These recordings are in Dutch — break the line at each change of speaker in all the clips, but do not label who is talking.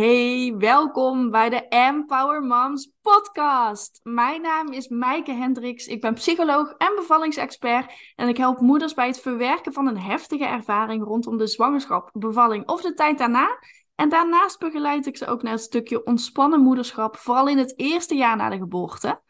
Hey, welkom bij de Empower Moms podcast. Mijn naam is Maaike Hendricks. Ik ben psycholoog en bevallingsexpert en ik help moeders bij het verwerken van een heftige ervaring rondom de zwangerschap, bevalling of de tijd daarna. En daarnaast begeleid ik ze ook naar het stukje ontspannen moederschap, vooral in het eerste jaar na de geboorte.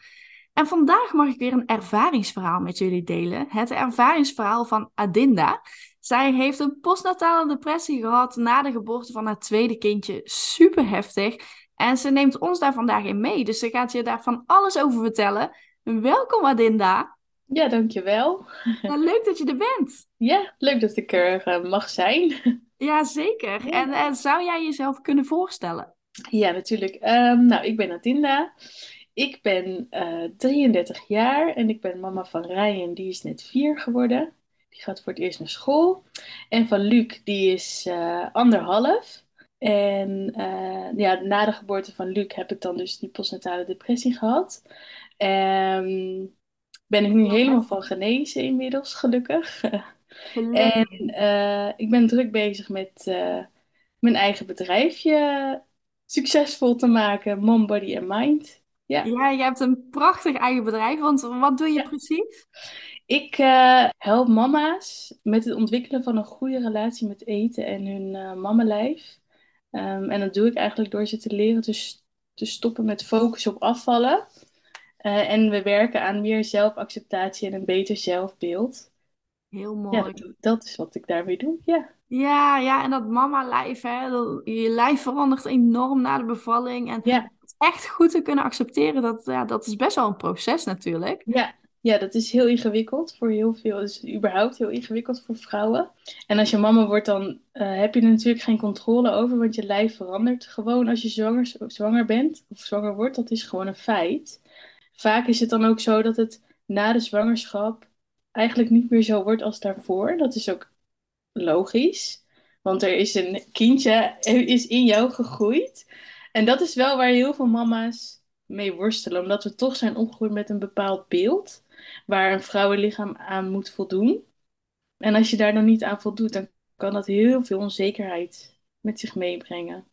En vandaag mag ik weer een ervaringsverhaal met jullie delen. Het ervaringsverhaal van Adinda. Zij heeft een postnatale depressie gehad na de geboorte van haar tweede kindje. Super heftig. En ze neemt ons daar vandaag in mee. Dus ze gaat je daar van alles over vertellen. Welkom Adinda.
Ja, dankjewel.
Nou, leuk dat je er bent.
Ja, leuk dat ik er uh, mag zijn.
Ja, zeker. En, en, zou jij jezelf kunnen voorstellen?
Ja, natuurlijk. Um, nou, ik ben Adinda. Ik ben uh, eh, 33 jaar en ik ben mama van Ryan, die is net vier geworden. Die gaat voor het eerst naar school. En van Luc, die is uh, anderhalf. En uh, ja, na de geboorte van Luc heb ik dan dus die postnatale depressie gehad. Um, ben ik nu helemaal van genezen inmiddels, gelukkig. en uh, ik ben druk bezig met mijn eigen bedrijfje succesvol te maken, Mom, Body and Mind.
Ja. ja, je hebt een prachtig eigen bedrijf, want wat doe je precies?
Ik uh, help mama's met het ontwikkelen van een goede relatie met eten en hun uh. Um, en dat doe ik eigenlijk door ze te leren te, te stoppen met focus op afvallen. Uh, en we werken aan meer zelfacceptatie en een beter zelfbeeld.
Heel mooi. Ja,
dat, dat is wat ik daarmee doe, ja.
Ja, ja, en dat mama-lijf, hè. je lijf verandert enorm na de bevalling. En ja. echt goed te kunnen accepteren, dat, ja, dat is best wel een proces natuurlijk.
Ja, ja, dat is heel ingewikkeld voor heel veel. Het is überhaupt heel ingewikkeld voor vrouwen. En als je mama wordt, dan uh, heb je er natuurlijk geen controle over, want je lijf verandert gewoon als je zwanger, zwanger bent of zwanger wordt. Dat is gewoon een feit. Vaak is het dan ook zo dat het na de zwangerschap eigenlijk niet meer zo wordt als daarvoor. Dat is ook logisch, want er is een kindje is in jou gegroeid. En dat is wel waar heel veel mama's mee worstelen, omdat we toch zijn opgegroeid met een bepaald beeld waar een vrouwenlichaam aan moet voldoen. En als je daar dan niet aan voldoet, dan kan dat heel veel onzekerheid met zich meebrengen.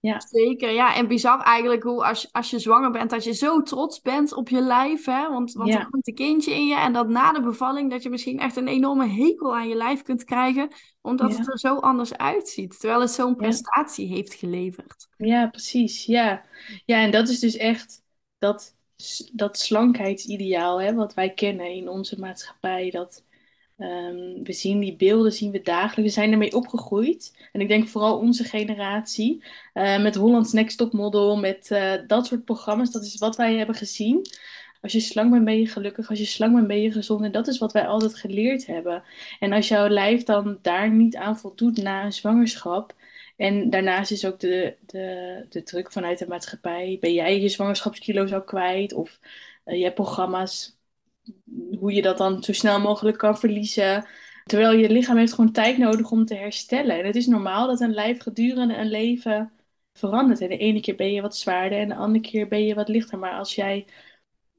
Ja. Zeker, ja. En bizar eigenlijk hoe als, als je zwanger bent, dat je zo trots bent op je lijf. Hè? Want, want er komt een kindje in je. En dat na de bevalling, dat je misschien echt een enorme hekel aan je lijf kunt krijgen. Omdat het er zo anders uitziet. Terwijl het zo'n prestatie heeft geleverd.
Ja, precies. Ja. ja, en dat is dus echt dat dat slankheidsideaal, hè, wat wij kennen in onze maatschappij, dat um, we zien die beelden, zien we dagelijks, we zijn ermee opgegroeid. En ik denk vooral onze generatie, uh, met Hollands Next Top Model, met uh, dat soort programma's, dat is wat wij hebben gezien. Als je slank bent, ben je gelukkig. Als je slank bent, ben je gezond. En dat is wat wij altijd geleerd hebben. En als jouw lijf dan daar niet aan voldoet na een zwangerschap, en daarnaast is ook de, de, de druk vanuit de maatschappij. Ben jij je zwangerschapskilo's al kwijt? Of uh, je hebt programma's hoe je dat dan zo snel mogelijk kan verliezen. Terwijl je lichaam heeft gewoon tijd nodig om te herstellen. En het is normaal dat een lijf gedurende een leven verandert. En de ene keer ben je wat zwaarder en de andere keer ben je wat lichter. Maar als jij...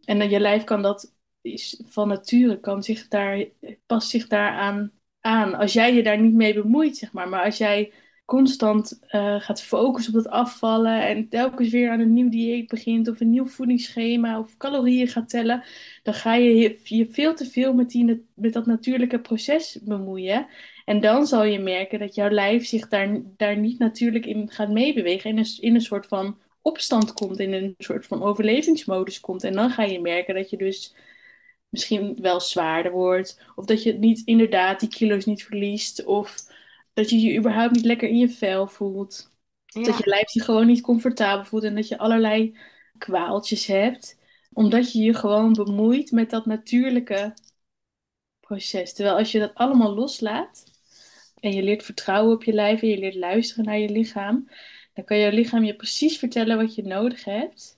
En dan je lijf kan dat is van nature, kan zich daar, past zich daaraan aan. Als jij je daar niet mee bemoeit, zeg maar. Maar als jij constant uh, gaat focussen op het afvallen en telkens weer aan een nieuw dieet begint of een nieuw voedingsschema of calorieën gaat tellen, dan ga je je veel te veel met, die, met dat natuurlijke proces bemoeien. En dan zal je merken dat jouw lijf zich daar, daar niet natuurlijk in gaat meebewegen en in, in een soort van opstand komt, in een soort van overlevingsmodus komt. En dan ga je merken dat je dus misschien wel zwaarder wordt of dat je niet inderdaad die kilo's niet verliest of dat je je überhaupt niet lekker in je vel voelt. Dat je lijf je gewoon niet comfortabel voelt en dat je allerlei kwaaltjes hebt. Omdat je je gewoon bemoeit met dat natuurlijke proces. Terwijl als je dat allemaal loslaat en je leert vertrouwen op je lijf en je leert luisteren naar je lichaam, dan kan je lichaam je precies vertellen wat je nodig hebt.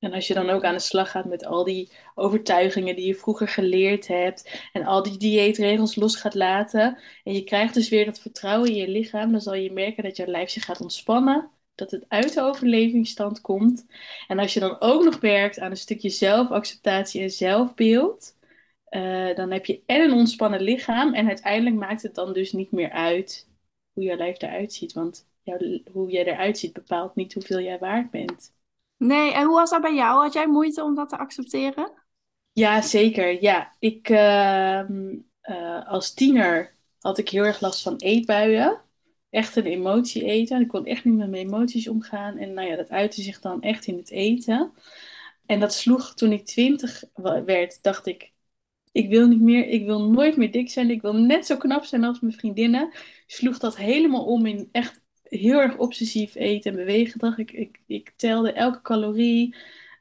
En als je dan ook aan de slag gaat met al die overtuigingen die je vroeger geleerd hebt en al die dieetregels los gaat laten en je krijgt dus weer dat vertrouwen in je lichaam, dan zal je merken dat je lijf zich gaat ontspannen, dat het uit de overlevingsstand komt. En als je dan ook nog werkt aan een stukje zelfacceptatie en zelfbeeld, uh, dan heb je en een ontspannen lichaam en uiteindelijk maakt het dan dus niet meer uit hoe je lijf eruit ziet, want jouw, hoe jij eruit ziet bepaalt niet hoeveel jij waard bent.
Nee, en hoe was dat bij jou? Had jij moeite om dat te accepteren?
Ja, zeker. Ja, ik ehm, eh, als tiener had ik heel erg last van eetbuien. Echt een emotie eten. Ik kon echt niet met mijn emoties omgaan. En nou ja, dat uitte zich dan echt in het eten. En dat sloeg toen ik twintig werd, dacht ik, ik wil niet meer, ik wil nooit meer dik zijn. Ik wil net zo knap zijn als mijn vriendinnen. Sloeg dat helemaal om in echt heel erg obsessief eten en beweeggedrag. Ik, ik, ik telde elke calorie.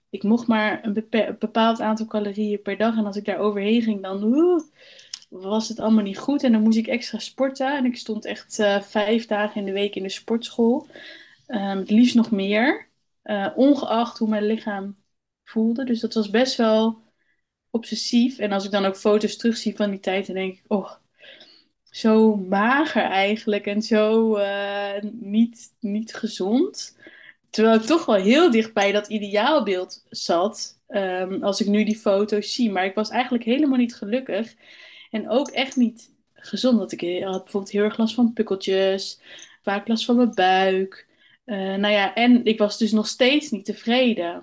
Ik mocht maar een bepaald aantal calorieën per dag. En als ik daar overheen ging, dan was het allemaal niet goed. En dan moest ik extra sporten. En ik stond echt uh, vijf dagen in de week in de sportschool. Um, het liefst nog meer. Uh, ongeacht hoe mijn lichaam voelde. Dus dat was best wel obsessief. En als ik dan ook foto's terugzie van die tijd, dan denk ik, oh, zo mager eigenlijk en zo uh, niet, niet gezond. Terwijl ik toch wel heel dicht bij dat ideaalbeeld zat, um, als ik nu die foto's zie. Maar ik was eigenlijk helemaal niet gelukkig. En ook echt niet gezond. Dat ik had bijvoorbeeld heel erg last van pukkeltjes, vaak last van mijn buik. Uh, nou ja, en ik was dus nog steeds niet tevreden.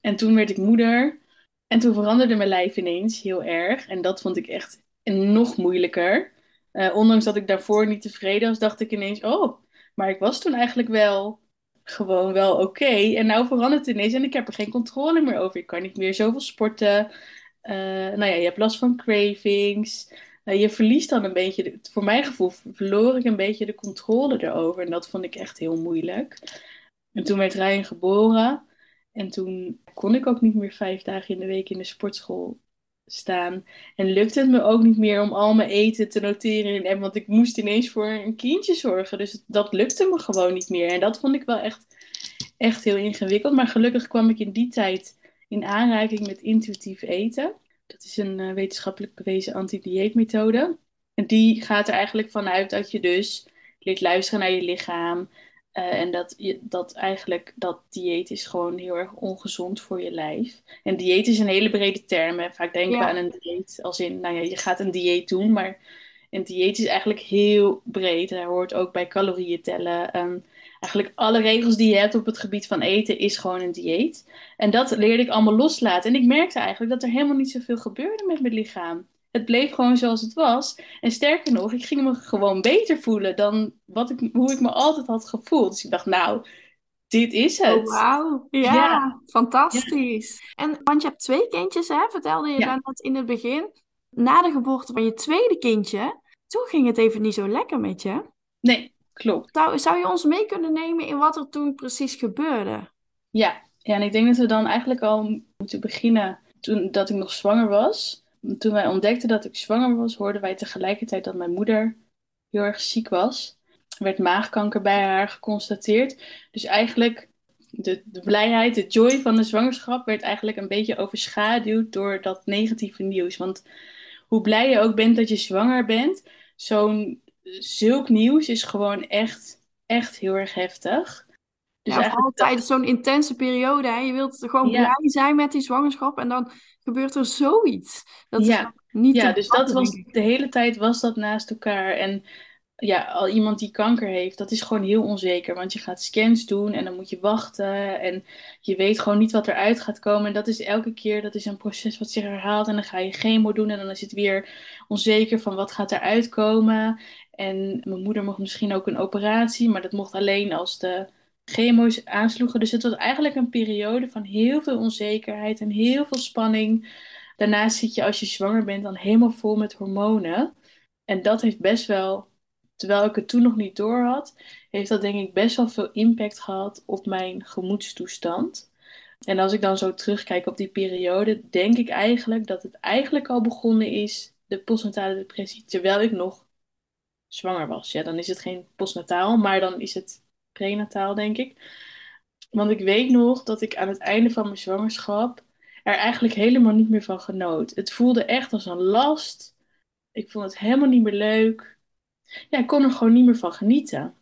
En toen werd ik moeder. En toen veranderde mijn lijf ineens heel erg. En dat vond ik echt nog moeilijker. Uh, ondanks dat ik daarvoor niet tevreden was, dacht ik ineens: oh, maar ik was toen eigenlijk wel gewoon wel oké. En nou verandert het ineens en ik heb er geen controle meer over. Ik kan niet meer zoveel sporten. Uh, nou ja, je hebt last van cravings. Uh, je verliest dan een beetje, voor mijn gevoel, verloor ik een beetje de controle erover. En dat vond ik echt heel moeilijk. En toen werd Ryan geboren. En toen kon ik ook niet meer vijf dagen in de week in de sportschool staan. En lukte het me ook niet meer om al mijn eten te noteren in app, want ik moest ineens voor een kindje zorgen. Dus dat lukte me gewoon niet meer. En dat vond ik wel echt, echt heel ingewikkeld. Maar gelukkig kwam ik in die tijd in aanraking met intuïtief eten. Dat is een uh, wetenschappelijk bewezen anti-dieetmethode. En die gaat er eigenlijk vanuit dat je dus leert luisteren naar je lichaam. Uh, en dat, dat eigenlijk dat dieet is gewoon heel erg ongezond voor je lijf. En dieet is een hele brede term. Hè. Vaak denken we aan een dieet als in, nou ja, je gaat een dieet doen. Maar een dieet is eigenlijk heel breed. Daar hoort ook bij calorieën tellen. Um, eigenlijk alle regels die je hebt op het gebied van eten is gewoon een dieet. En dat leerde ik allemaal loslaten. En ik merkte eigenlijk dat er helemaal niet zoveel gebeurde met mijn lichaam. Het bleef gewoon zoals het was. En sterker nog, ik ging me gewoon beter voelen dan wat ik, hoe ik me altijd had gevoeld. Dus ik dacht, nou, dit is het. Oh,
Wauw, ja, fantastisch. En, want je hebt twee kindjes, hè? vertelde je ja. net in het begin. Na de geboorte van je tweede kindje, toen ging het even niet zo lekker met je.
Nee, klopt.
Zou, zou je ons mee kunnen nemen in wat er toen precies gebeurde?
Ja, ja en ik denk dat we dan eigenlijk al moeten beginnen toen dat ik nog zwanger was toen wij ontdekten dat ik zwanger was, hoorden wij tegelijkertijd dat mijn moeder heel erg ziek was. Er werd maagkanker bij haar geconstateerd. Dus eigenlijk de, de blijheid, de joy van de zwangerschap werd eigenlijk een beetje overschaduwd door dat negatieve nieuws. Want hoe blij je ook bent dat je zwanger bent, zo'n zulk nieuws is gewoon echt, echt heel erg heftig.
Dus ja, eigenlijk... tijdens zo'n intense periode. Hè? Je wilt gewoon blij zijn met die zwangerschap en dan gebeurt er zoiets. Dat
ja, niet ja dus dat was de hele tijd was dat naast elkaar. En ja, al iemand die kanker heeft, dat is gewoon heel onzeker. Want je gaat scans doen en dan moet je wachten. En je weet gewoon niet wat eruit gaat komen. En dat is elke keer, dat is een proces wat zich herhaalt. En dan ga je chemo doen en dan is het weer onzeker van wat gaat eruit komen. En mijn moeder mocht misschien ook een operatie, maar dat mocht alleen als de chemo's aansloegen. Dus het was eigenlijk een periode van heel veel onzekerheid en heel veel spanning. Daarnaast zit je als je zwanger bent dan helemaal vol met hormonen. En dat heeft best wel, terwijl ik het toen nog niet door had, heeft dat denk ik best wel veel impact gehad op mijn gemoedstoestand. En als ik dan zo terugkijk op die periode, denk ik eigenlijk dat het eigenlijk al begonnen is, de postnatale depressie, terwijl ik nog zwanger was. Ja, dan is het geen postnataal, maar dan is het prenataal, denk ik. Want ik weet nog dat ik aan het einde van mijn zwangerschap er eigenlijk helemaal niet meer van genoot. Het voelde echt als een last. Ik vond het helemaal niet meer leuk. Ja, ik kon er gewoon niet meer van genieten.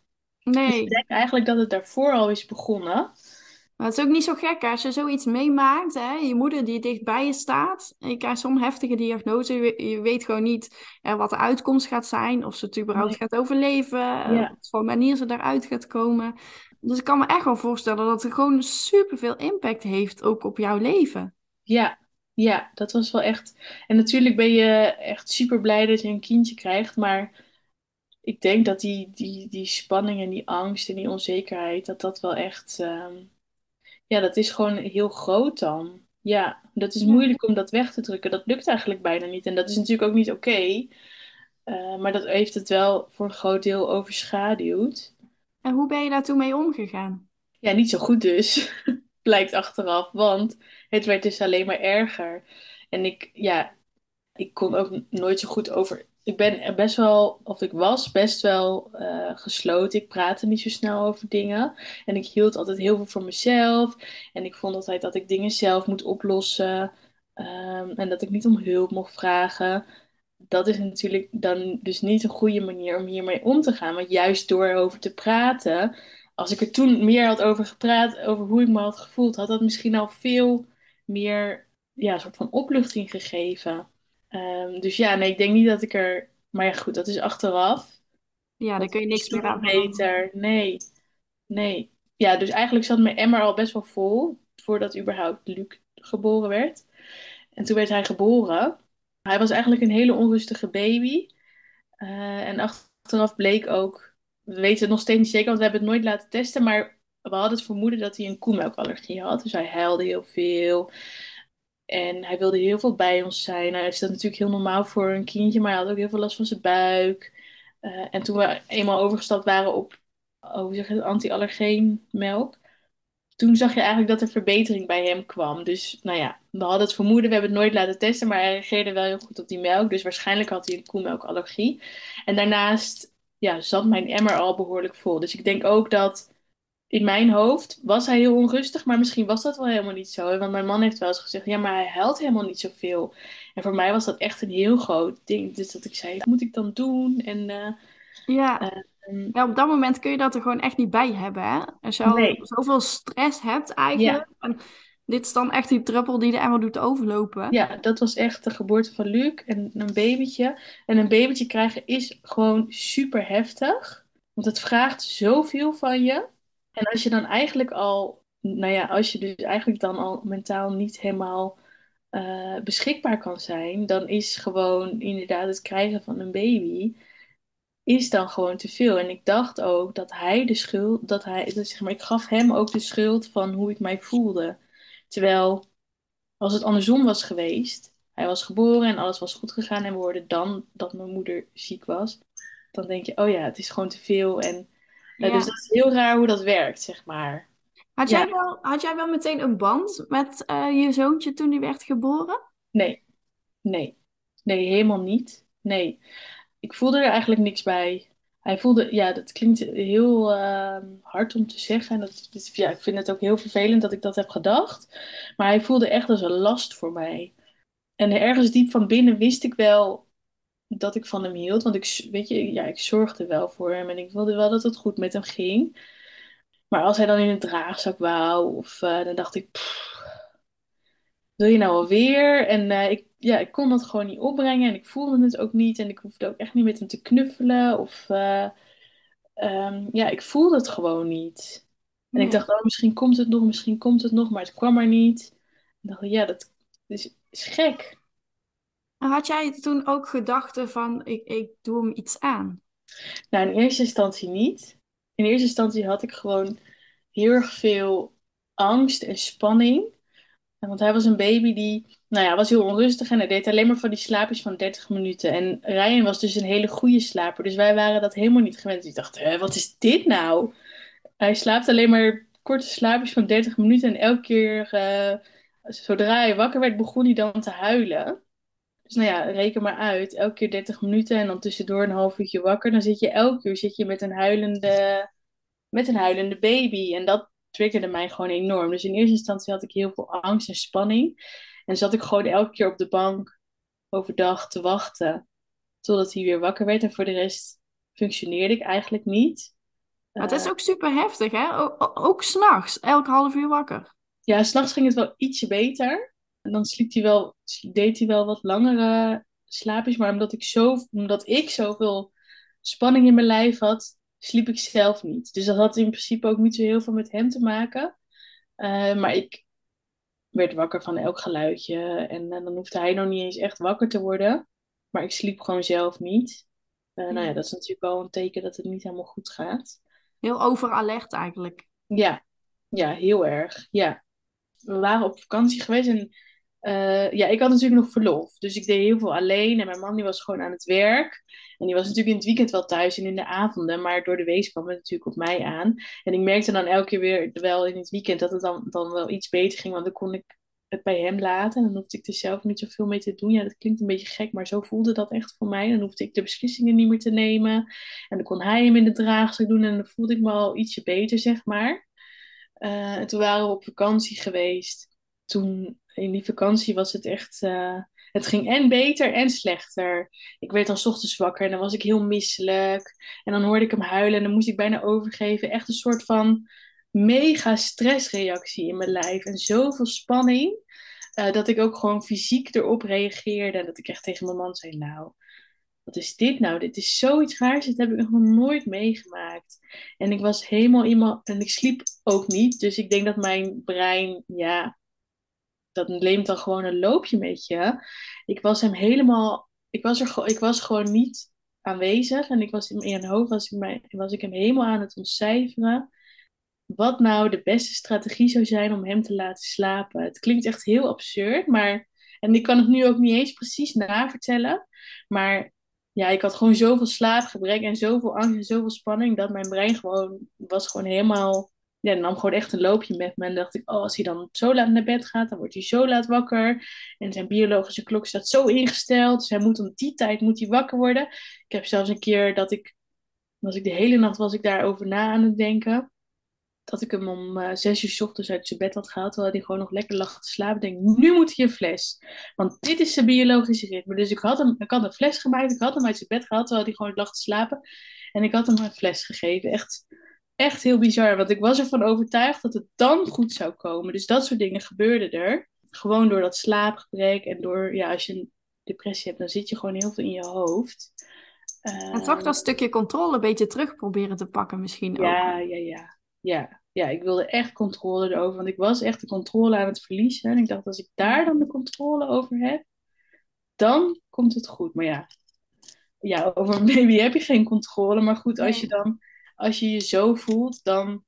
Nee. Dus
ik denk eigenlijk dat het daarvoor al is begonnen.
Maar het is ook niet zo gek als je zoiets meemaakt. Hè? Je moeder die dicht bij je staat. En je krijgt zo'n heftige diagnose. Je, weet gewoon niet eh, wat de uitkomst gaat zijn. Of ze het überhaupt gaat overleven.
Ja.
Wat voor manier ze eruit gaat komen. Dus ik kan me echt wel voorstellen dat het gewoon superveel impact heeft. Ook op jouw leven.
Ja, ja, dat was wel echt. En natuurlijk ben je echt super blij dat je een kindje krijgt. Maar ik denk dat die, die, die spanning en die angst en die onzekerheid, dat dat wel echt. ehm, Ja, dat is gewoon heel groot dan. Ja, dat is moeilijk om dat weg te drukken. Dat lukt eigenlijk bijna niet. En dat is natuurlijk ook niet oké. Eh, maar dat heeft het wel voor een groot deel overschaduwd.
En hoe ben je daar toen mee omgegaan?
Ja, niet zo goed dus, blijkt achteraf. Want het werd dus alleen maar erger. En ik, ja, ik kon ook nooit zo goed over. Ik ben best wel, of ik was best wel eh, gesloten. Ik praatte niet zo snel over dingen. En ik hield altijd heel veel voor mezelf. En ik vond altijd dat ik dingen zelf moet oplossen. Ehm, en dat ik niet om hulp mocht vragen. Dat is natuurlijk dan dus niet een goede manier om hiermee om te gaan. Want juist door erover te praten, als ik er toen meer had over gepraat, over hoe ik me had gevoeld, had dat misschien al veel meer, ja, soort van opluchting gegeven. Ehm, dus ja, nee, ik denk niet dat ik er. Maar ja, goed, dat is achteraf.
Ja, daar kun je niks meer aan
beter. Nee, nee. Ja, dus eigenlijk zat mijn emmer al best wel vol voordat überhaupt Luc geboren werd. En toen werd hij geboren. Hij was eigenlijk een hele onrustige baby. Eh, en achteraf bleek ook, we weten het nog steeds niet zeker, want we hebben het nooit laten testen, maar we hadden het vermoeden dat hij een koemelkallergie had. Dus hij huilde heel veel. En hij wilde heel veel bij ons zijn. Nou is dat natuurlijk heel normaal voor een kindje, maar hij had ook heel veel last van zijn buik. Eh, en toen we eenmaal overgestapt waren op, oh, het, anti-allergeenmelk, toen zag je eigenlijk dat er verbetering bij hem kwam. Dus nou ja, we hadden het vermoeden, we hebben het nooit laten testen, maar hij reageerde wel heel goed op die melk. Dus waarschijnlijk had hij een koemelkallergie. En daarnaast ja, zat mijn emmer al behoorlijk vol. Dus ik denk ook dat in mijn hoofd was hij heel onrustig, maar misschien was dat wel helemaal niet zo. Want mijn man heeft wel eens gezegd, ja, maar hij huilt helemaal niet zoveel. En voor mij was dat echt een heel groot ding. Dus dat ik zei, wat moet ik dan doen? En eh,
Ja,
ehm,
ja, op dat moment kun je dat er gewoon echt niet bij hebben, hè? Als je al
nee,
zoveel stress hebt
ja.
eigenlijk. En dit is dan echt die druppel die de emmer doet overlopen.
Ja, dat was echt de geboorte van Luc en een babytje. En een babytje krijgen is gewoon super heftig. Want het vraagt zoveel van je. En als je dan eigenlijk al, nou ja, als je dus eigenlijk dan al mentaal niet helemaal eh, beschikbaar kan zijn, dan is gewoon inderdaad het krijgen van een baby, is dan gewoon te veel. En ik dacht ook dat hij de schuld, dat hij, dat zeg maar, ik gaf hem ook de schuld van hoe ik mij voelde. Terwijl. Als het andersom was geweest, hij was geboren en alles was goed gegaan en we hoorden dan dat mijn moeder ziek was, dan denk je, oh ja, het is gewoon te veel. En, eh, dus
Ja.
dat is heel raar hoe dat werkt, zeg maar.
Had
Ja,
jij wel, had jij wel meteen een band met eh, je zoontje toen hij werd geboren?
nee, nee, nee, helemaal niet. Nee, ik voelde er eigenlijk niks bij. Hij voelde, ja, dat klinkt heel ehm, hard om te zeggen. En dat, dus, ja, ik vind het ook heel vervelend dat ik dat heb gedacht. Maar hij voelde echt als een last voor mij. En ergens diep van binnen wist ik wel dat ik van hem hield. Want ik, weet je, ja, ik zorgde wel voor hem en ik wilde wel dat het goed met hem ging. Maar als hij dan in een draagzak wou, of, eh, dan dacht ik, "Pff, wil je nou alweer? En eh, ik, ja, ik kon dat gewoon niet opbrengen en ik voelde het ook niet. En ik hoefde ook echt niet met hem te knuffelen. Of eh, ehm, ja, ik voelde het gewoon niet. En ik dacht, oh, misschien komt het nog, misschien komt het nog, maar het kwam er niet. Ik dacht, ja, dat is, is gek.
Had jij toen ook gedachten van, ik, ik doe hem iets aan?
Nou, in eerste instantie niet. In eerste instantie had ik gewoon heel erg veel angst en spanning. Want hij was een baby die, nou ja, was heel onrustig en hij deed alleen maar van die slaapjes van 30 minuten. En Ryan was dus een hele goede slaper, dus wij waren dat helemaal niet gewend. Dus ik dacht, wat is dit nou? Hij slaapt alleen maar korte slaapjes van 30 minuten en elke keer, eh, zodra hij wakker werd, begon hij dan te huilen. Dus nou ja, reken maar uit. Elke keer 30 minuten en dan tussendoor een half uurtje wakker. Dan zit je elke uur zit je met een huilende, met een huilende baby. En dat triggerde mij gewoon enorm. Dus in eerste instantie had ik heel veel angst en spanning. En zat ik gewoon elke keer op de bank overdag te wachten. Totdat hij weer wakker werd. En voor de rest functioneerde ik eigenlijk niet.
Maar het is ook super heftig, hè? O- ook s'nachts, elk half uur wakker.
Ja, s'nachts ging het wel ietsje beter. En dan sliep hij wel, deed hij wel wat langere slaapjes. Maar omdat ik, zo, omdat ik zoveel spanning in mijn lijf had, sliep ik zelf niet. Dus dat had in principe ook niet zo heel veel met hem te maken. Eh, maar ik werd wakker van elk geluidje. En eh, dan hoefde hij nog niet eens echt wakker te worden. Maar ik sliep gewoon zelf niet. Eh, nou ja, dat is natuurlijk wel een teken dat het niet helemaal goed gaat.
Heel overalert eigenlijk.
Ja, ja, heel erg. Ja. We waren op vakantie geweest en eh, ja, ik had natuurlijk nog verlof. Dus ik deed heel veel alleen en mijn man die was gewoon aan het werk. En die was natuurlijk in het weekend wel thuis en in de avonden, maar door de wees kwam het natuurlijk op mij aan. En ik merkte dan elke keer weer wel in het weekend dat het dan, dan wel iets beter ging, want dan kon ik het bij hem laten. En dan hoefde ik er zelf niet zoveel mee te doen. Ja, dat klinkt een beetje gek, maar zo voelde dat echt voor mij. Dan hoefde ik de beslissingen niet meer te nemen. En dan kon hij hem in de draagzak doen en dan voelde ik me al ietsje beter, zeg maar. Uh, en toen waren we op vakantie geweest. Toen, in die vakantie was het echt... Uh, het ging en beter en slechter. Ik werd dan ochtends wakker en dan was ik heel misselijk. En dan hoorde ik hem huilen en dan moest ik bijna overgeven. Echt een soort van mega stressreactie in mijn lijf en zoveel spanning. Uh, dat ik ook gewoon fysiek erop reageerde. En dat ik echt tegen mijn man zei: Nou, wat is dit nou? Dit is zoiets raars. Dit heb ik nog nooit meegemaakt. En ik was helemaal iemand. En ik sliep ook niet. Dus ik denk dat mijn brein, ja, dat neemt dan gewoon een loopje met je. Ik was hem helemaal. Ik was, er, ik was gewoon niet aanwezig. En ik was in mijn hoofd was ik, was ik hem helemaal aan het ontcijferen wat nou de beste strategie zou zijn om hem te laten slapen. Het klinkt echt heel absurd, maar. En ik kan het nu ook niet eens precies navertellen. Maar ja, ik had gewoon zoveel slaapgebrek en zoveel angst en zoveel spanning. Dat mijn brein gewoon was gewoon helemaal. Ja, nam gewoon echt een loopje met me. En dacht ik, oh, als hij dan zo laat naar bed gaat, dan wordt hij zo laat wakker. En zijn biologische klok staat zo ingesteld. Dus hij moet om die tijd moet hij wakker worden. Ik heb zelfs een keer dat ik. Was ik de hele nacht was ik daarover na aan het denken dat ik hem om uh, zes uur s ochtends uit zijn bed had gehaald, terwijl hij gewoon nog lekker lag te slapen. denk, nu moet hij een fles. Want dit is zijn biologische ritme. Dus ik had hem, ik had een fles gemaakt, ik had hem uit zijn bed gehaald, terwijl hij gewoon lag te slapen. En ik had hem een fles gegeven. Echt, echt heel bizar, want ik was ervan overtuigd dat het dan goed zou komen. Dus dat soort dingen gebeurden er. Gewoon door dat slaapgebrek en door, ja, als je een depressie hebt, dan zit je gewoon heel veel in je hoofd.
Uh, en toch dat stukje controle een beetje terug proberen te pakken misschien
ja, ook. Ja, ja, ja. Ja, ja, ik wilde echt controle erover. Want ik was echt de controle aan het verliezen. En ik dacht, als ik daar dan de controle over heb, dan komt het goed. Maar ja, ja over een baby heb je geen controle. Maar goed, als je dan, als je je zo voelt, dan.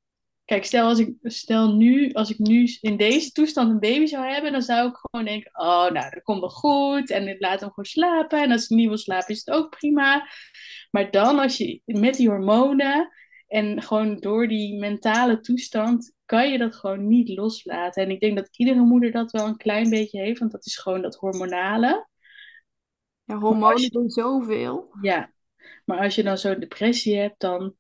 Kijk, stel, als ik, stel nu, als ik nu in deze toestand een baby zou hebben, dan zou ik gewoon denken: Oh, nou, dat komt wel goed. En ik laat hem gewoon slapen. En als hij niet wil slapen, is het ook prima. Maar dan, als je met die hormonen en gewoon door die mentale toestand kan je dat gewoon niet loslaten. En ik denk dat iedere moeder dat wel een klein beetje heeft, want dat is gewoon dat hormonale.
Ja, hormonen doen zoveel.
Ja, maar als je dan zo'n depressie hebt, dan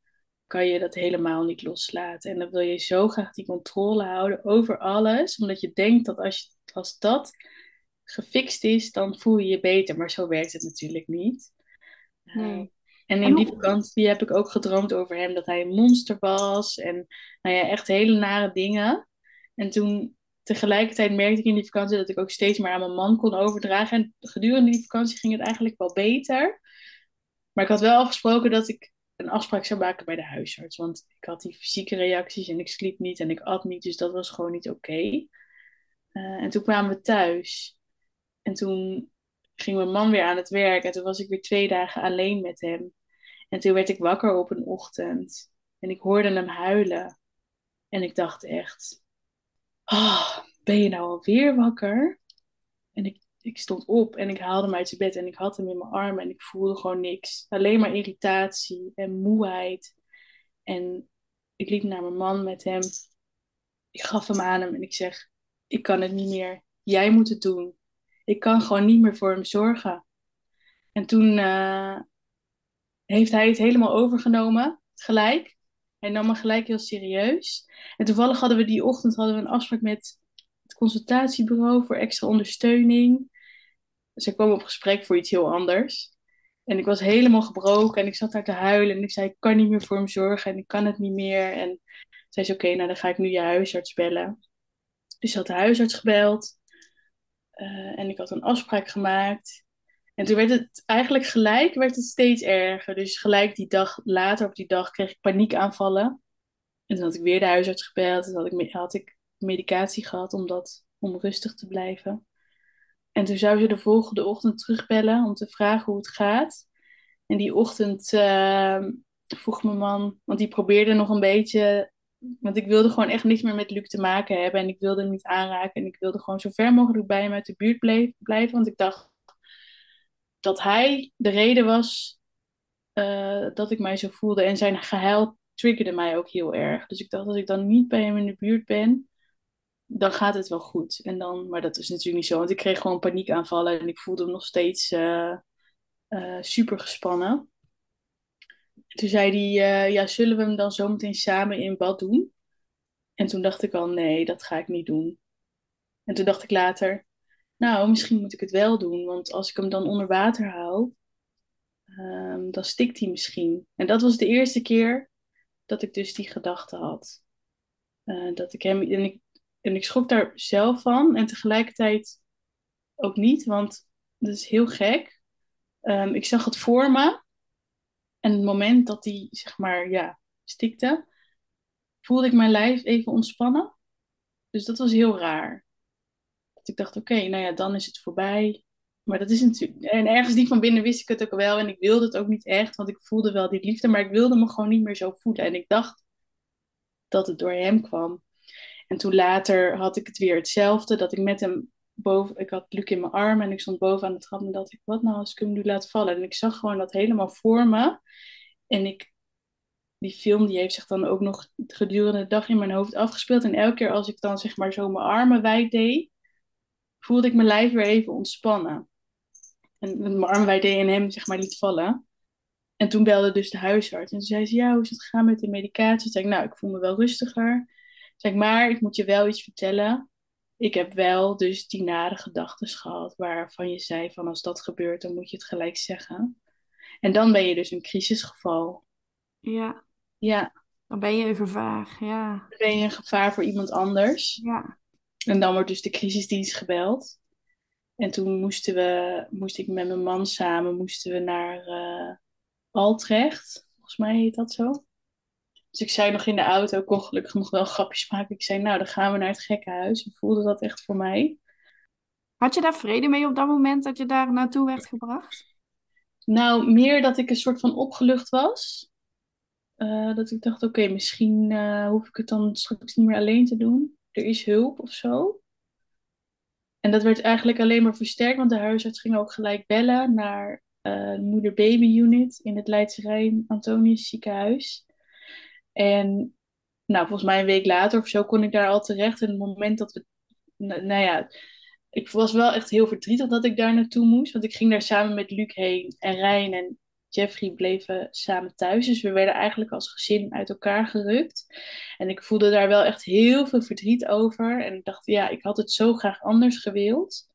kan je dat helemaal niet loslaten. En dan wil je zo graag die controle houden over alles, omdat je denkt dat als, je, als dat gefixt is, dan voel je je beter. Maar zo werkt het natuurlijk niet.
Nee.
En in die vakantie heb ik ook gedroomd over hem dat hij een monster was. En nou ja, echt hele nare dingen. En toen tegelijkertijd merkte ik in die vakantie dat ik ook steeds meer aan mijn man kon overdragen. En gedurende die vakantie ging het eigenlijk wel beter. Maar ik had wel afgesproken dat ik een afspraak zou maken bij de huisarts. Want ik had die fysieke reacties en ik sliep niet en ik at niet. Dus dat was gewoon niet oké. Uh, en toen kwamen we thuis. En toen ging mijn man weer aan het werk. En toen was ik weer twee dagen alleen met hem. En toen werd ik wakker op een ochtend en ik hoorde hem huilen. En ik dacht echt, oh, ben je nou alweer wakker? En ik, ik stond op en ik haalde hem uit zijn bed en ik had hem in mijn armen en ik voelde gewoon niks. Alleen maar irritatie en moeheid. En ik liep naar mijn man met hem. Ik gaf hem aan hem en ik zeg, ik kan het niet meer. Jij moet het doen. Ik kan gewoon niet meer voor hem zorgen. En toen, uh, heeft hij het helemaal overgenomen, gelijk. Hij nam me gelijk heel serieus. En toevallig hadden we die ochtend hadden we een afspraak met het consultatiebureau voor extra ondersteuning. Ze kwamen op gesprek voor iets heel anders. En ik was helemaal gebroken en ik zat daar te huilen en ik zei, ik kan niet meer voor hem zorgen en ik kan het niet meer. En zei ze, oké, nou dan ga ik nu je huisarts bellen. Dus ik had de huisarts gebeld uh, en ik had een afspraak gemaakt. En toen werd het eigenlijk gelijk werd het steeds erger. Dus gelijk die dag, later op die dag kreeg ik paniekaanvallen. En toen had ik weer de huisarts gebeld. En had ik, had ik medicatie gehad om, dat, om rustig te blijven. En toen zou ze de volgende ochtend terugbellen om te vragen hoe het gaat. En die ochtend uh, vroeg mijn man, want die probeerde nog een beetje. Want ik wilde gewoon echt niks meer met Luc te maken hebben. En ik wilde hem niet aanraken. En ik wilde gewoon zo ver mogelijk bij hem uit de buurt blijven. Want ik dacht dat hij de reden was uh, dat ik mij zo voelde. En zijn gehuil triggerde mij ook heel erg. Dus ik dacht, als ik dan niet bij hem in de buurt ben, dan gaat het wel goed. En dan, maar dat is natuurlijk niet zo, want ik kreeg gewoon paniekaanvallen en ik voelde me nog steeds uh, uh, super gespannen. Toen zei hij, uh, ja, zullen we hem dan zometeen samen in bad doen? En toen dacht ik al, nee, dat ga ik niet doen. En toen dacht ik later, nou, misschien moet ik het wel doen, want als ik hem dan onder water hou, um, dan stikt hij misschien. En dat was de eerste keer dat ik dus die gedachte had. dat ik hem, en ik en ik schrok daar zelf van en tegelijkertijd ook niet, want dat is heel gek. Um, ik zag het voor me en het moment dat die, zeg maar, ja, stikte, voelde ik mijn lijf even ontspannen. Dus dat was heel raar. Dat ik dacht, oké, nou ja, dan is het voorbij. Maar dat is natuurlijk. En ergens die van binnen wist ik het ook wel. En ik wilde het ook niet echt, want ik voelde wel die liefde. Maar ik wilde me gewoon niet meer zo voelen. En ik dacht dat het door hem kwam. En toen later had ik het weer hetzelfde, dat ik met hem boven, ik had Luc in mijn arm en ik stond boven aan de trap en dacht ik, wat nou als ik hem nu laat vallen? En ik zag gewoon dat helemaal voor me. En ik, die film die heeft zich dan ook nog gedurende de dag in mijn hoofd afgespeeld. En elke keer als ik dan zeg maar zo mijn armen wijd deed, voelde ik mijn lijf weer even ontspannen. En mijn armen wijd deed en hem zeg maar liet vallen. En toen belde dus de huisarts. En toen zei ze, ja, hoe is het gegaan met de medicatie? Toen zei ik, nou, ik voel me wel rustiger. Zeg maar, ik moet je wel iets vertellen. Ik heb wel dus die nare gedachten gehad waarvan je zei van als dat gebeurt, dan moet je het gelijk zeggen. En dan ben je dus een crisisgeval.
Ja.
Ja.
Dan ben je een gevaar, ja.
Dan ben je een gevaar voor iemand anders.
Ja.
En dan wordt dus de crisisdienst gebeld. En toen moesten we, moest ik met mijn man samen moesten we naar uh, Altrecht. Volgens mij heet dat zo. Dus ik zei nog in de auto, ik kon gelukkig nog wel grapjes maken. Ik zei, nou, dan gaan we naar het gekkenhuis. Ik voelde dat echt voor mij.
Had je daar vrede mee op dat moment dat je daar naartoe werd gebracht?
Nou, meer dat ik een soort van opgelucht was. Uh, dat ik dacht, oké, misschien uh, hoef ik het dan straks niet meer alleen te doen. Er is hulp of zo. En dat werd eigenlijk alleen maar versterkt, want de huisarts ging ook gelijk bellen naar uh, moeder-baby unit in het Leidse Rijn Antonius ziekenhuis. En nou, volgens mij een week later of zo kon ik daar al terecht. En het moment dat we, nou, ja, ik was wel echt heel verdrietig dat ik daar naartoe moest. Want ik ging daar samen met Luc heen en Rijn en Jeffrey bleven samen thuis. Dus we werden eigenlijk als gezin uit elkaar gerukt. En ik voelde daar wel echt heel veel verdriet over. En ik dacht, ja, ik had het zo graag anders gewild.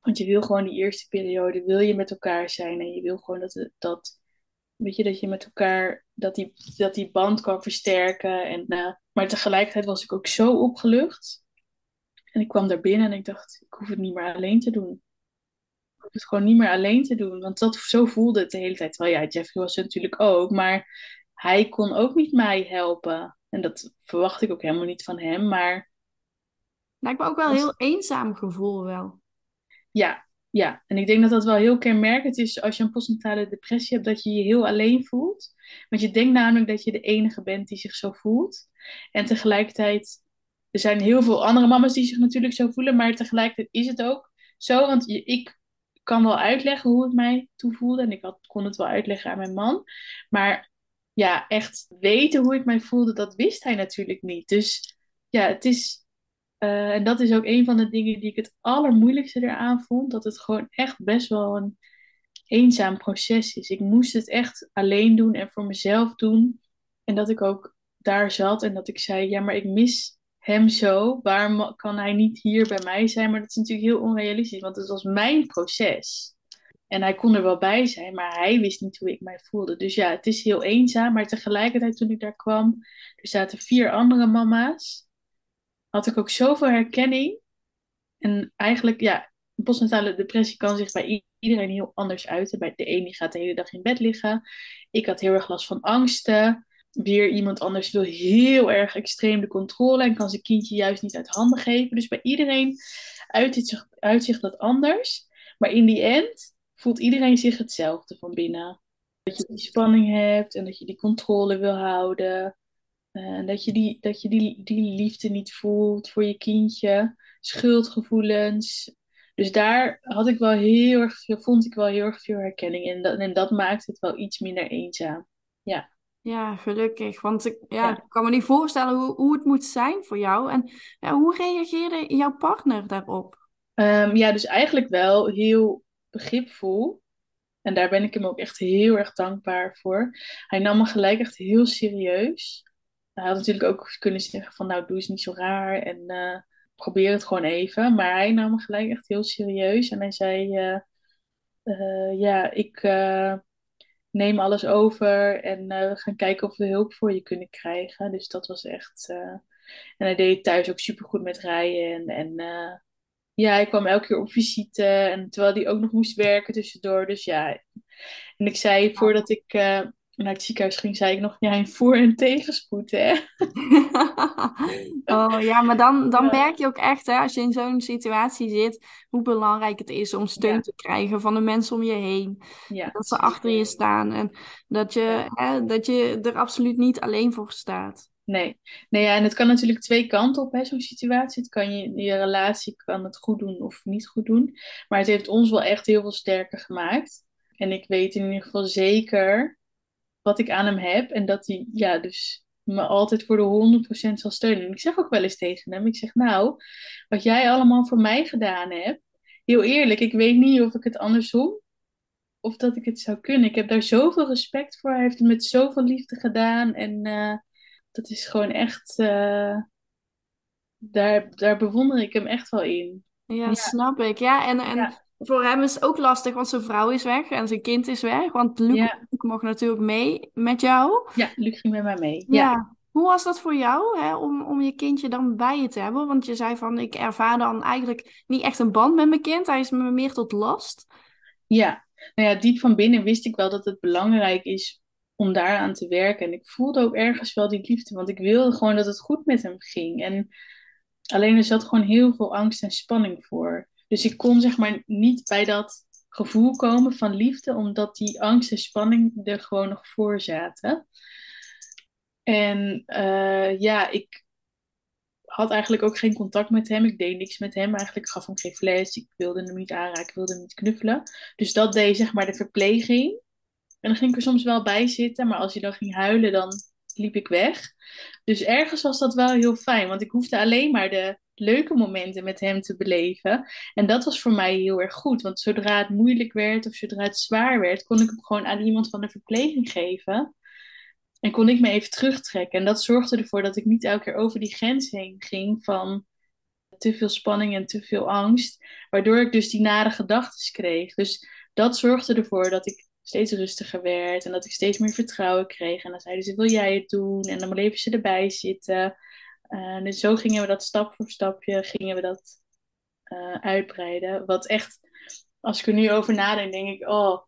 Want je wil gewoon die eerste periode, wil je met elkaar zijn. En je wil gewoon dat, dat weet je, dat je met elkaar, dat die, dat die band kan versterken. En, uh, maar tegelijkertijd was ik ook zo opgelucht. En ik kwam daar binnen en ik dacht, ik hoef het niet meer alleen te doen. Ik hoef het gewoon niet meer alleen te doen. Want dat, zo voelde het de hele tijd. Wel ja, Jeffrey was het natuurlijk ook. Maar hij kon ook niet mij helpen. En dat verwacht ik ook helemaal niet van hem. Maar...
Lijkt me ook wel een heel eenzaam gevoel wel.
Ja, ja, en ik denk dat dat wel heel kenmerkend is als je een postnatale depressie hebt, dat je je heel alleen voelt. Want je denkt namelijk dat je de enige bent die zich zo voelt. En tegelijkertijd, er zijn heel veel andere mama's die zich natuurlijk zo voelen, maar tegelijkertijd is het ook zo. Want ik kan wel uitleggen hoe het mij toevoelde en ik had, kon het wel uitleggen aan mijn man. Maar ja, echt weten hoe ik mij voelde, dat wist hij natuurlijk niet. Dus ja, het is uh, en dat is ook een van de dingen die ik het allermoeilijkste eraan vond. Dat het gewoon echt best wel een eenzaam proces is. Ik moest het echt alleen doen en voor mezelf doen. En dat ik ook daar zat en dat ik zei: Ja, maar ik mis hem zo. Waarom kan hij niet hier bij mij zijn? Maar dat is natuurlijk heel onrealistisch, want het was mijn proces. En hij kon er wel bij zijn, maar hij wist niet hoe ik mij voelde. Dus ja, het is heel eenzaam. Maar tegelijkertijd toen ik daar kwam, er zaten vier andere mama's. Had ik ook zoveel herkenning. En eigenlijk, ja, postnatale depressie kan zich bij iedereen heel anders uiten. Bij de een die gaat de hele dag in bed liggen. Ik had heel erg last van angsten. Weer iemand anders wil heel erg extreem de controle en kan zijn kindje juist niet uit handen geven. Dus bij iedereen uitzicht, zich dat anders. Maar in die end voelt iedereen zich hetzelfde van binnen. Dat je die spanning hebt en dat je die controle wil houden. Eh, en dat je, die, dat je die, die liefde niet voelt voor je kindje. Schuldgevoelens. Dus daar had ik wel heel erg veel, vond ik wel heel erg veel herkenning in. Dat, en dat maakt het wel iets minder eenzaam. Ja.
Ja, gelukkig. Want ik, ja, ik kan me niet voorstellen hoe, hoe het moet zijn voor jou. En ja, hoe reageerde jouw partner daarop?
Um, ja, dus eigenlijk wel heel begripvol. En daar ben ik hem ook echt heel erg dankbaar voor. Hij nam me gelijk echt heel serieus. Hij had natuurlijk ook kunnen zeggen van nou doe eens niet zo raar en uh, probeer het gewoon even. Maar hij nam me gelijk echt heel serieus en hij zei uh, uh, ja ik neem alles over en we gaan kijken of we hulp voor je kunnen krijgen. Dus dat was echt... en hij deed thuis ook supergoed met rijden en, en ja, hij kwam elke keer op visite. En terwijl hij ook nog moest werken tussendoor. Dus ja. En ik zei, voordat ik uh, naar het ziekenhuis ging, zei ik nog, ja, een voor- en tegenspoed, hè.
oh ja, maar dan, dan merk je ook echt, hè, als je in zo'n situatie zit, hoe belangrijk het is om steun te krijgen van de mensen om je heen. Ja, dat ze achter je staan en dat je, hè, dat je er absoluut niet alleen voor staat.
Nee. nee ja, en het kan natuurlijk twee kanten op, zo'n situatie. Het kan je, je relatie kan het goed doen of niet goed doen. Maar het heeft ons wel echt heel veel sterker gemaakt. En ik weet in ieder geval zeker wat ik aan hem heb. En dat hij, ja, dus me altijd voor de 100% zal steunen. En ik zeg ook wel eens tegen hem, ik zeg nou, wat jij allemaal voor mij gedaan hebt. Heel eerlijk, ik weet niet of ik het andersom of dat ik het zou kunnen. Ik heb daar zoveel respect voor. Hij heeft het met zoveel liefde gedaan. En uh, dat is gewoon echt. Uh, daar, daar bewonder ik hem echt wel in.
Ja, snap ik. Ja, en, en voor hem is het ook lastig, want zijn vrouw is weg en zijn kind is weg. Want Luc, ja. mocht natuurlijk mee met jou.
Ja, Luc ging met mij mee.
Ja. Hoe was dat voor jou, hè, om, om je kindje dan bij je te hebben? Want je zei van, ik ervaar dan eigenlijk niet echt een band met mijn kind. Hij is me meer tot last.
Ja, nou ja, diep van binnen wist ik wel dat het belangrijk is om daaraan te werken. En ik voelde ook ergens wel die liefde, want ik wilde gewoon dat het goed met hem ging. En alleen er zat gewoon heel veel angst en spanning voor. Dus ik kon zeg maar niet bij dat gevoel komen van liefde, omdat die angst en spanning er gewoon nog voor zaten. En uh, ja, ik had eigenlijk ook geen contact met hem. Ik deed niks met hem. Eigenlijk gaf hem geen fles. Ik wilde hem niet aanraken. Ik wilde hem niet knuffelen. Dus dat deed zeg maar de verpleging. En dan ging ik er soms wel bij zitten, maar als hij dan ging huilen, dan liep ik weg. Dus ergens was dat wel heel fijn, want ik hoefde alleen maar de leuke momenten met hem te beleven. En dat was voor mij heel erg goed, want zodra het moeilijk werd of zodra het zwaar werd, kon ik hem gewoon aan iemand van de verpleging geven. En kon ik me even terugtrekken. En dat zorgde ervoor dat ik niet elke keer over die grens heen ging van te veel spanning en te veel angst. Waardoor ik dus die nare gedachten kreeg. Dus dat zorgde ervoor dat ik steeds rustiger werd en dat ik steeds meer vertrouwen kreeg. En dan zeiden ze, wil jij het doen? En dan bleven ze erbij zitten. Uh, dus zo gingen we dat stap voor stapje, gingen we dat uh, uitbreiden. Wat echt, als ik er nu over nadenk, denk ik, oh,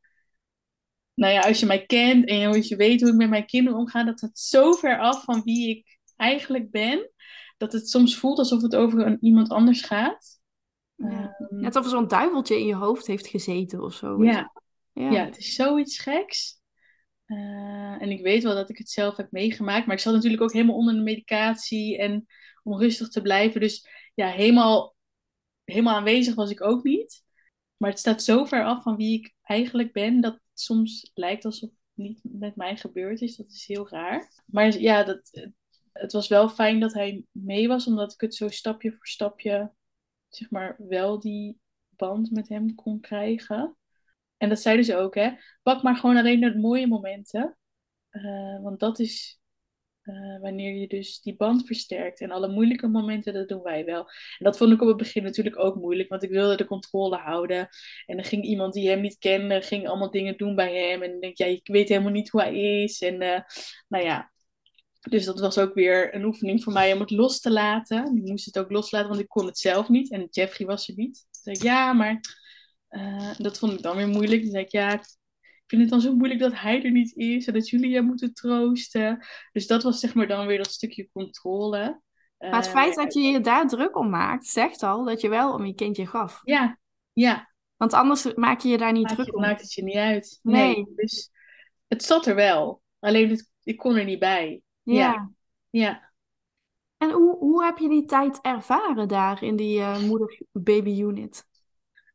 nou ja, als je mij kent en als je weet hoe ik met mijn kinderen omga, dat het zo ver af van wie ik eigenlijk ben, dat het soms voelt alsof het over een, iemand anders gaat.
Ja. Um, Net of er zo'n duiveltje in je hoofd heeft gezeten of zo.
Ja, ja. ja, het is zoiets geks. Uh, en ik weet wel dat ik het zelf heb meegemaakt. Maar ik zat natuurlijk ook helemaal onder de medicatie. En om rustig te blijven. Dus ja, helemaal, helemaal aanwezig was ik ook niet. Maar het staat zo ver af van wie ik eigenlijk ben. Dat het soms lijkt alsof het niet met mij gebeurd is. Dat is heel raar. Maar ja, dat, het was wel fijn dat hij mee was. Omdat ik het zo stapje voor stapje, zeg maar, wel die band met hem kon krijgen. En dat zeiden ze ook, hè. Pak maar gewoon alleen de mooie momenten. Uh, want dat is eh, wanneer je dus die band versterkt. En alle moeilijke momenten, dat doen wij wel. En dat vond ik op het begin natuurlijk ook moeilijk, want ik wilde de controle houden. En dan ging iemand die hem niet kende, ging allemaal dingen doen bij hem. En dan denk je, ja, ik weet helemaal niet hoe hij is. En uh, nou ja, dus dat was ook weer een oefening voor mij om het los te laten. Ik moest het ook loslaten, want ik kon het zelf niet. En Jeffrey was er niet. Ik, ja, maar uh, dat vond ik dan weer moeilijk. Toen zei ik, ja, ik vind het dan zo moeilijk dat hij er niet is en dat jullie hem moeten troosten. Dus dat was zeg maar dan weer dat stukje controle.
Maar het feit dat je je daar druk om maakt, zegt al dat je wel om je kindje gaf.
Ja, ja.
Want anders maak je je daar niet druk
je,
om.
Maakt het je niet uit. Nee.
Nee.
Dus het zat er wel. Alleen het, ik kon er niet bij.
Ja.
Ja. Ja.
En hoe, hoe heb je die tijd ervaren daar in die eh, moeder-baby-unit?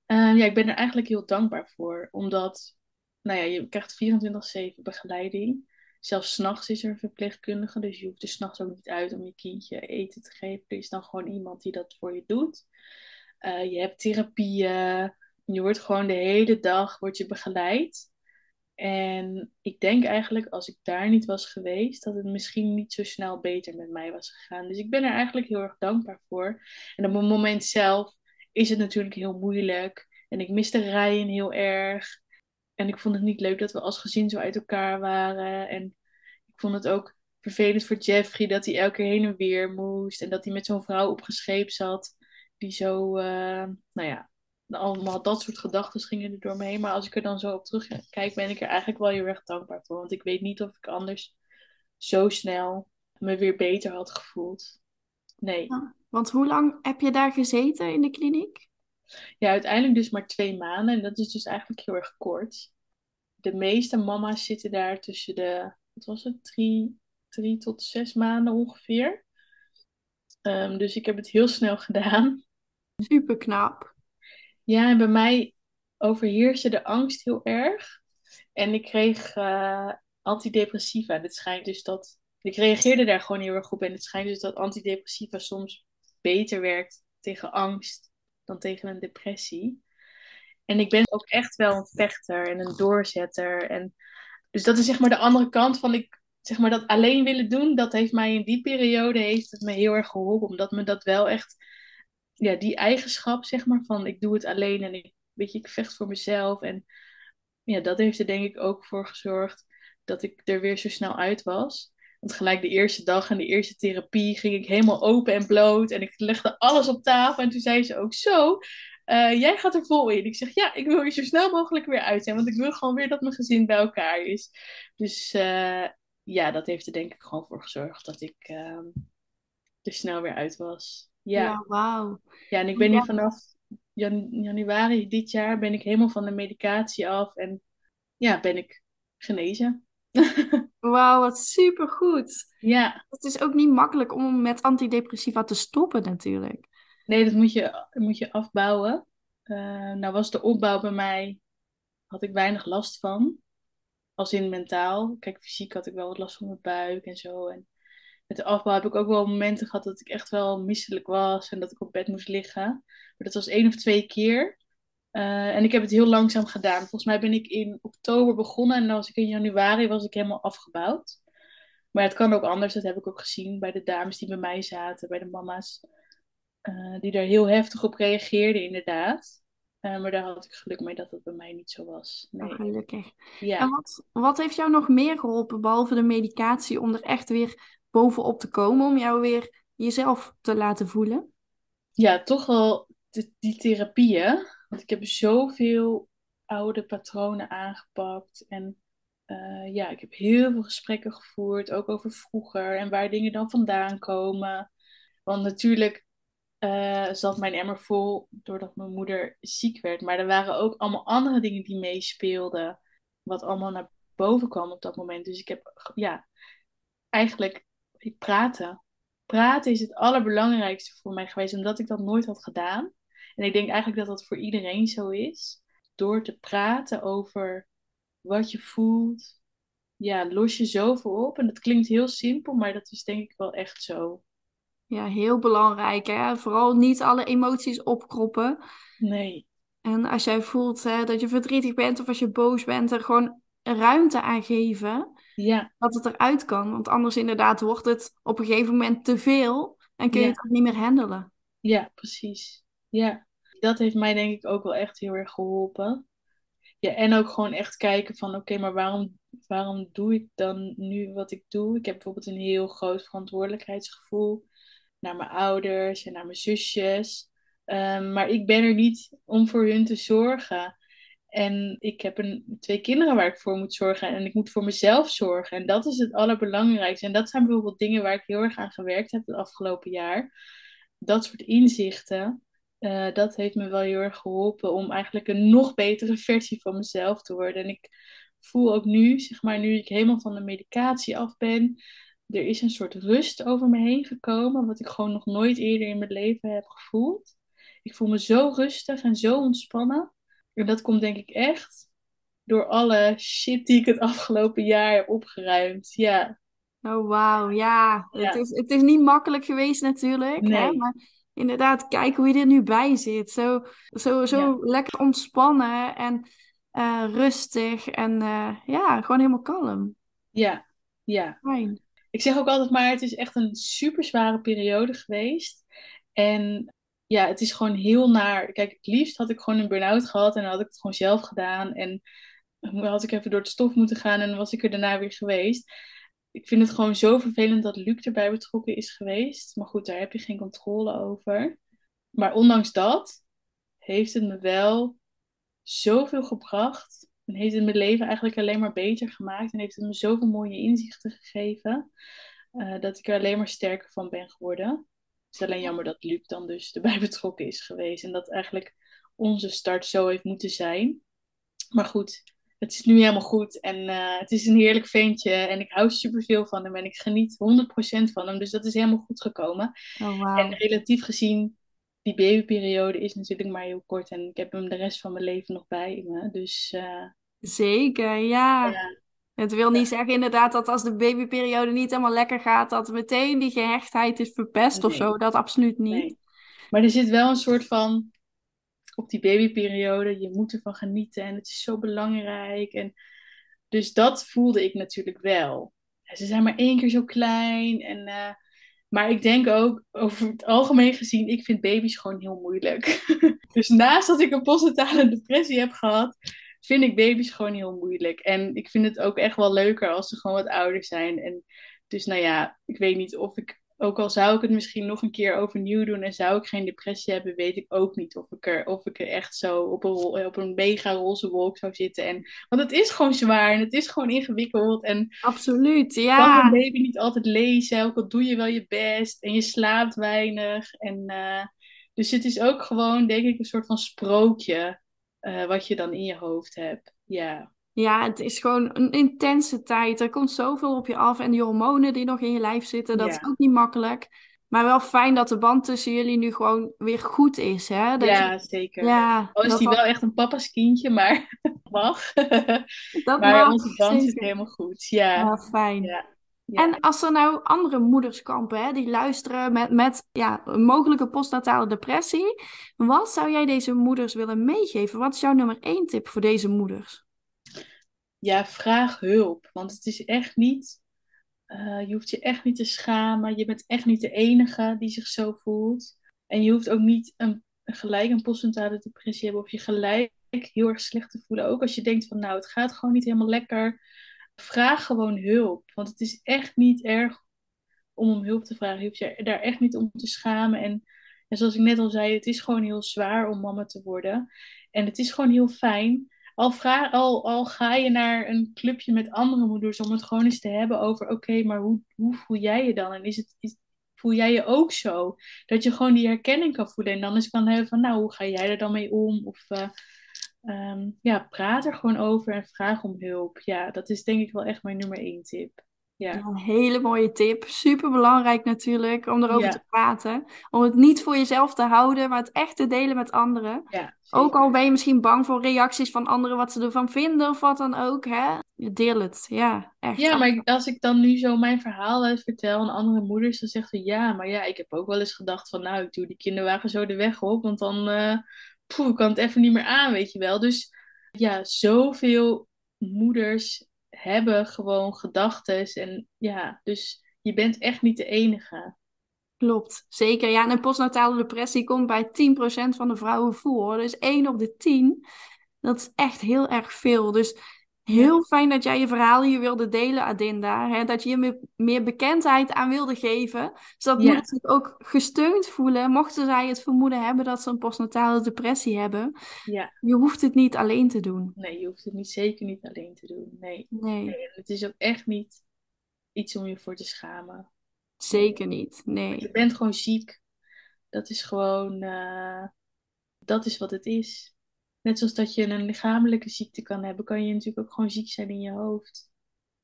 Eh, ja, ik ben er eigenlijk heel dankbaar voor. Omdat, nou ja, je krijgt 24-7 begeleiding. Zelfs s'nachts is er een verpleegkundige. Dus je hoeft er s'nachts ook niet uit om je kindje eten te geven. Er is dan gewoon iemand die dat voor je doet. Eh, je hebt therapieën. Je wordt gewoon de hele dag wordt je begeleid. En ik denk eigenlijk, als ik daar niet was geweest, dat het misschien niet zo snel beter met mij was gegaan. Dus ik ben er eigenlijk heel erg dankbaar voor. En op het moment zelf is het natuurlijk heel moeilijk. En ik miste Ryan heel erg. En ik vond het niet leuk dat we als gezin zo uit elkaar waren. En ik vond het ook vervelend voor Jeffrey dat hij elke keer heen en weer moest. En dat hij met zo'n vrouw opgescheept zat. Die zo, eh, nou ja, allemaal dat soort gedachten gingen er door me heen. Maar als ik er dan zo op terugkijk, ben ik er eigenlijk wel heel erg dankbaar voor. Want ik weet niet of ik anders zo snel me weer beter had gevoeld. Nee.
Want hoe lang heb je daar gezeten in de kliniek?
Ja, uiteindelijk dus maar twee maanden. En dat is dus eigenlijk heel erg kort. De meeste mama's zitten daar tussen de, wat was het, drie, drie tot zes maanden ongeveer. Ehm, dus ik heb het heel snel gedaan.
Super knap.
Ja, en bij mij overheerste de angst heel erg. En ik kreeg eh, antidepressiva. Het schijnt dus dat. Ik reageerde daar gewoon heel erg op. En het schijnt dus dat antidepressiva soms beter werkt tegen angst dan tegen een depressie. En ik ben ook echt wel een vechter en een doorzetter. En dus dat is zeg maar de andere kant van ik, zeg maar dat alleen willen doen. Dat heeft mij in die periode heeft het me heel erg geholpen. Omdat me dat wel echt ja, die eigenschap, zeg maar, van ik doe het alleen en ik, weet ik vecht voor mezelf. En ja, dat heeft er denk ik ook voor gezorgd dat ik er weer zo snel uit was. Want gelijk de eerste dag en de eerste therapie ging ik helemaal open en bloot. En ik legde alles op tafel. En toen zei ze ook zo, eh, jij gaat er vol in. Ik zeg, ja, ik wil hier zo snel mogelijk weer uit zijn. Want ik wil gewoon weer dat mijn gezin bij elkaar is. Dus uh, ja, dat heeft er denk ik gewoon voor gezorgd dat ik uh, er snel weer uit was. Ja.
Ja, wauw.
Ja, en ik ben hier vanaf jan januari dit jaar ben ik helemaal van de medicatie af en ja, ben ik genezen.
Wauw, wat supergoed.
Ja,
Het is ook niet makkelijk om met antidepressiva te stoppen natuurlijk.
nee, dat moet je, dat moet je afbouwen. Eh, nou was de opbouw bij mij, had ik weinig last van. Als in mentaal. Kijk, fysiek had ik wel wat last van mijn buik en zo. En met de afbouw heb ik ook wel momenten gehad dat ik echt wel misselijk was en dat ik op bed moest liggen. Maar dat was één of twee keer. Uh, en ik heb het heel langzaam gedaan. Volgens mij ben ik in oktober begonnen en dan was ik in januari was ik helemaal afgebouwd. Maar het kan ook anders, dat heb ik ook gezien bij de dames die bij mij zaten, bij de mama's. Uh, die daar heel heftig op reageerden, inderdaad. Uh, maar daar had ik geluk mee dat dat bij mij niet zo was. Nee.
Oh, gelukkig.
Ja.
En wat, wat heeft jou nog meer geholpen, behalve de medicatie, om er echt weer bovenop te komen, om jou weer jezelf te laten voelen?
Ja, toch wel de, die therapieën. Ik heb zoveel oude patronen aangepakt. En uh, ja, ik heb heel veel gesprekken gevoerd, ook over vroeger en waar dingen dan vandaan komen. Want natuurlijk uh, zat mijn emmer vol doordat mijn moeder ziek werd. Maar er waren ook allemaal andere dingen die meespeelden. Wat allemaal naar boven kwam op dat moment. Dus ik heb, ja, eigenlijk praten. Praten is het allerbelangrijkste voor mij geweest, omdat ik dat nooit had gedaan. En ik denk eigenlijk dat dat voor iedereen zo is. Door te praten over wat je voelt, ja, los je zoveel op. En dat klinkt heel simpel, maar dat is denk ik wel echt zo.
Ja, heel belangrijk, hè? Vooral niet alle emoties opkroppen.
Nee.
En als jij voelt hè, dat je verdrietig bent of als je boos bent, er gewoon ruimte aan geven.
Ja,
dat het eruit kan. Want anders inderdaad wordt het op een gegeven moment te veel en kun je
Ja.
het niet meer handelen.
ja, precies. Ja, dat heeft mij denk ik ook wel echt heel erg geholpen. Ja, en ook gewoon echt kijken van, oké, maar waarom, waarom doe ik dan nu wat ik doe? Ik heb bijvoorbeeld een heel groot verantwoordelijkheidsgevoel naar mijn ouders en naar mijn zusjes. Ehm, maar ik ben er niet om voor hun te zorgen. En ik heb een, twee kinderen waar ik voor moet zorgen. En ik moet voor mezelf zorgen. En dat is het allerbelangrijkste. En dat zijn bijvoorbeeld dingen waar ik heel erg aan gewerkt heb het afgelopen jaar. Dat soort inzichten. Eh, dat heeft me wel heel erg geholpen om eigenlijk een nog betere versie van mezelf te worden. En ik voel ook nu, zeg maar, nu ik helemaal van de medicatie af ben, er is een soort rust over me heen gekomen, wat ik gewoon nog nooit eerder in mijn leven heb gevoeld. Ik voel me zo rustig en zo ontspannen. En dat komt denk ik echt door alle shit die ik het afgelopen jaar heb opgeruimd. Ja,
Oh, wauw. Ja, het is, het is niet makkelijk geweest natuurlijk. Hè?
Nee.
Maar inderdaad, kijk hoe je er nu bij zit. Zo, zo, zo
Ja.
lekker ontspannen en eh, rustig. En eh, ja, gewoon helemaal kalm.
ja, ja.
Fijn.
Ik zeg ook altijd maar, het is echt een super zware periode geweest. En ja, het is gewoon heel naar. Kijk, het liefst had ik gewoon een burn-out gehad en dan had ik het gewoon zelf gedaan. En had ik even door het stof moeten gaan en dan was ik er daarna weer geweest. Ik vind het gewoon zo vervelend dat Luc erbij betrokken is geweest. Maar goed, daar heb je geen controle over. Maar ondanks dat heeft het me wel zoveel gebracht. En heeft het mijn leven eigenlijk alleen maar beter gemaakt. En heeft het me zoveel mooie inzichten gegeven. eh, dat ik er alleen maar sterker van ben geworden. Het is alleen jammer dat Luc dan dus erbij betrokken is geweest. En dat eigenlijk onze start zo heeft moeten zijn. Maar goed, het is nu helemaal goed. En eh, het is een heerlijk ventje. En ik hou superveel van hem. En ik geniet 100% van hem. Dus dat is helemaal goed gekomen.
Oh, wauw.
En relatief gezien, die babyperiode is natuurlijk maar heel kort. En ik heb hem de rest van mijn leven nog bij me. Dus eh,
Zeker, ja.
ja,
Het wil niet zeggen inderdaad dat als de babyperiode niet helemaal lekker gaat, dat meteen die gehechtheid is verpest of
Nee.
zo. Dat absoluut niet.
nee. Maar er zit wel een soort van, op die babyperiode, je moet ervan genieten. En het is zo belangrijk. En dus dat voelde ik natuurlijk wel. Ze zijn maar één keer zo klein. En, eh, maar ik denk ook, over het algemeen gezien, ik vind baby's gewoon heel moeilijk. dus naast dat ik een postnatale depressie heb gehad, vind ik baby's gewoon heel moeilijk. En ik vind het ook echt wel leuker als ze gewoon wat ouder zijn. En dus nou ja, ik weet niet of ik, ook al zou ik het misschien nog een keer overnieuw doen en zou ik geen depressie hebben, weet ik ook niet of ik er, of ik er echt zo op een, op een mega roze wolk zou zitten. En, want het is gewoon zwaar en het is gewoon ingewikkeld. En
Absoluut,
kan
ja.
een baby niet altijd lezen, ook al doe je wel je best en je slaapt weinig. En, eh, dus het is ook gewoon, denk ik, een soort van sprookje eh, wat je dan in je hoofd hebt. Ja,
Ja, het is gewoon een intense tijd. Er komt zoveel op je af en die hormonen die nog in je lijf zitten, dat
Ja.
is ook niet makkelijk. Maar wel fijn dat de band tussen jullie nu gewoon weer goed is, hè? Dat
ja
je,
zeker.
ja,
Al is die wel echt een papa's kindje, maar mag.
dat
maar
mag,
onze band
zeker.
helemaal goed. Ja,
Ja, fijn.
ja, ja.
En als er nou andere moeders kampen, hè, die luisteren met, met ja, een mogelijke postnatale depressie, wat zou jij deze moeders willen meegeven? Wat is jouw nummer één tip voor deze moeders?
Ja, vraag hulp. Want het is echt niet. eh, je hoeft je echt niet te schamen. Je bent echt niet de enige die zich zo voelt. En je hoeft ook niet een, gelijk een postnatale depressie te hebben. Of je gelijk heel erg slecht te voelen. Ook als je denkt van nou, het gaat gewoon niet helemaal lekker. Vraag gewoon hulp. Want het is echt niet erg om om hulp te vragen. Je hoeft je daar echt niet om te schamen. En, en zoals ik net al zei, het is gewoon heel zwaar om mama te worden. En het is gewoon heel fijn. Al, al, ga je naar een clubje met andere moeders om het gewoon eens te hebben over: oké, maar hoe, hoe voel jij je dan? En is het, is, voel jij je ook zo? Dat je gewoon die herkenning kan voelen. En dan is kan hebben van: nou, hoe ga jij er dan mee om? Of eh, ehm, ja, praat er gewoon over en vraag om hulp. Ja, dat is denk ik wel echt mijn nummer één tip. Ja,
een hele mooie tip. Super belangrijk natuurlijk om erover
Ja.
te praten. Om het niet voor jezelf te houden, maar het echt te delen met anderen.
ja
Ook al ben je misschien bang voor reacties van anderen, wat ze ervan vinden of wat dan ook, hè? Deel het. Ja, echt.
Ja, maar als ik dan nu zo mijn verhaal vertel aan andere moeders, dan zegt ze ja, maar ja, ik heb ook wel eens gedacht van nou, ik doe die kinderwagen zo de weg op, want dan poeh, ik kan het even niet meer aan, weet je wel. Dus ja, zoveel moeders hebben gewoon gedachten. En ja, dus je bent echt niet de enige.
Klopt, zeker. Ja, en een postnatale depressie komt bij 10% van de vrouwen voor. Dus 1 op de 10. Dat is echt heel erg veel. Dus heel fijn dat jij je verhaal hier wilde delen, Adinda. Hè? Dat je je meer, meer bekendheid aan wilde geven. Zodat ja. moeders zich ook gesteund voelen. Mochten zij het vermoeden hebben dat ze een postnatale depressie hebben.
Ja.
Je hoeft het niet alleen te doen.
Nee, je hoeft het niet, zeker niet alleen te doen. Nee. nee. nee het is ook echt niet iets om je voor te schamen.
Zeker niet, nee.
Je bent gewoon ziek. Dat is gewoon, uh, dat is wat het is. Net zoals dat je een lichamelijke ziekte kan hebben, kan je natuurlijk ook gewoon ziek zijn in je hoofd.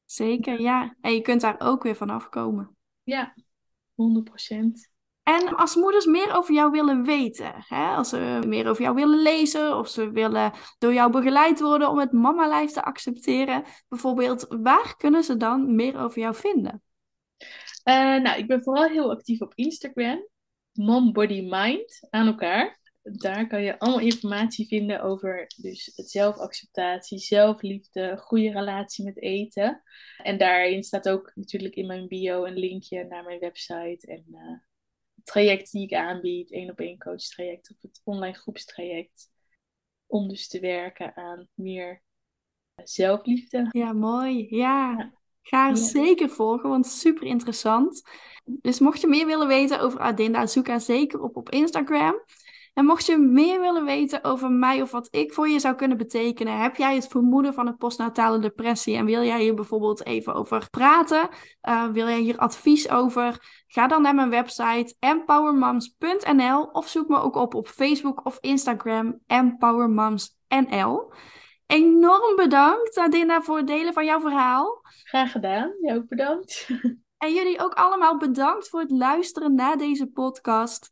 Zeker, ja. En je kunt daar ook weer van afkomen.
Ja, 100%.
En als moeders meer over jou willen weten, hè, als ze meer over jou willen lezen of ze willen door jou begeleid worden om het mama-lijf te accepteren, bijvoorbeeld, waar kunnen ze dan meer over jou vinden?
Uh, nou, ik ben vooral heel actief op Instagram. Mom Body Mind aan elkaar. Daar kan je allemaal informatie vinden over dus het zelfacceptatie, zelfliefde, goede relatie met eten. En daarin staat ook natuurlijk in mijn bio een linkje naar mijn website en uh, het traject die ik aanbied, één op één coach traject of het online groepstraject. Om dus te werken aan meer zelfliefde.
Ja, mooi. ja. Ga er zeker volgen, want super interessant. Dus mocht je meer willen weten over Adinda, zoek haar zeker op op Instagram. En mocht je meer willen weten over mij of wat ik voor je zou kunnen betekenen, heb jij het vermoeden van een postnatale depressie en wil jij hier bijvoorbeeld even over praten? Uh, wil jij hier advies over? Ga dan naar mijn website empowermoms.nl of zoek me ook op op Facebook of Instagram empowermomsnl. Enorm bedankt, Adina, voor het delen van jouw verhaal.
Graag gedaan. Jij ook bedankt.
En jullie ook allemaal bedankt voor het luisteren naar deze podcast.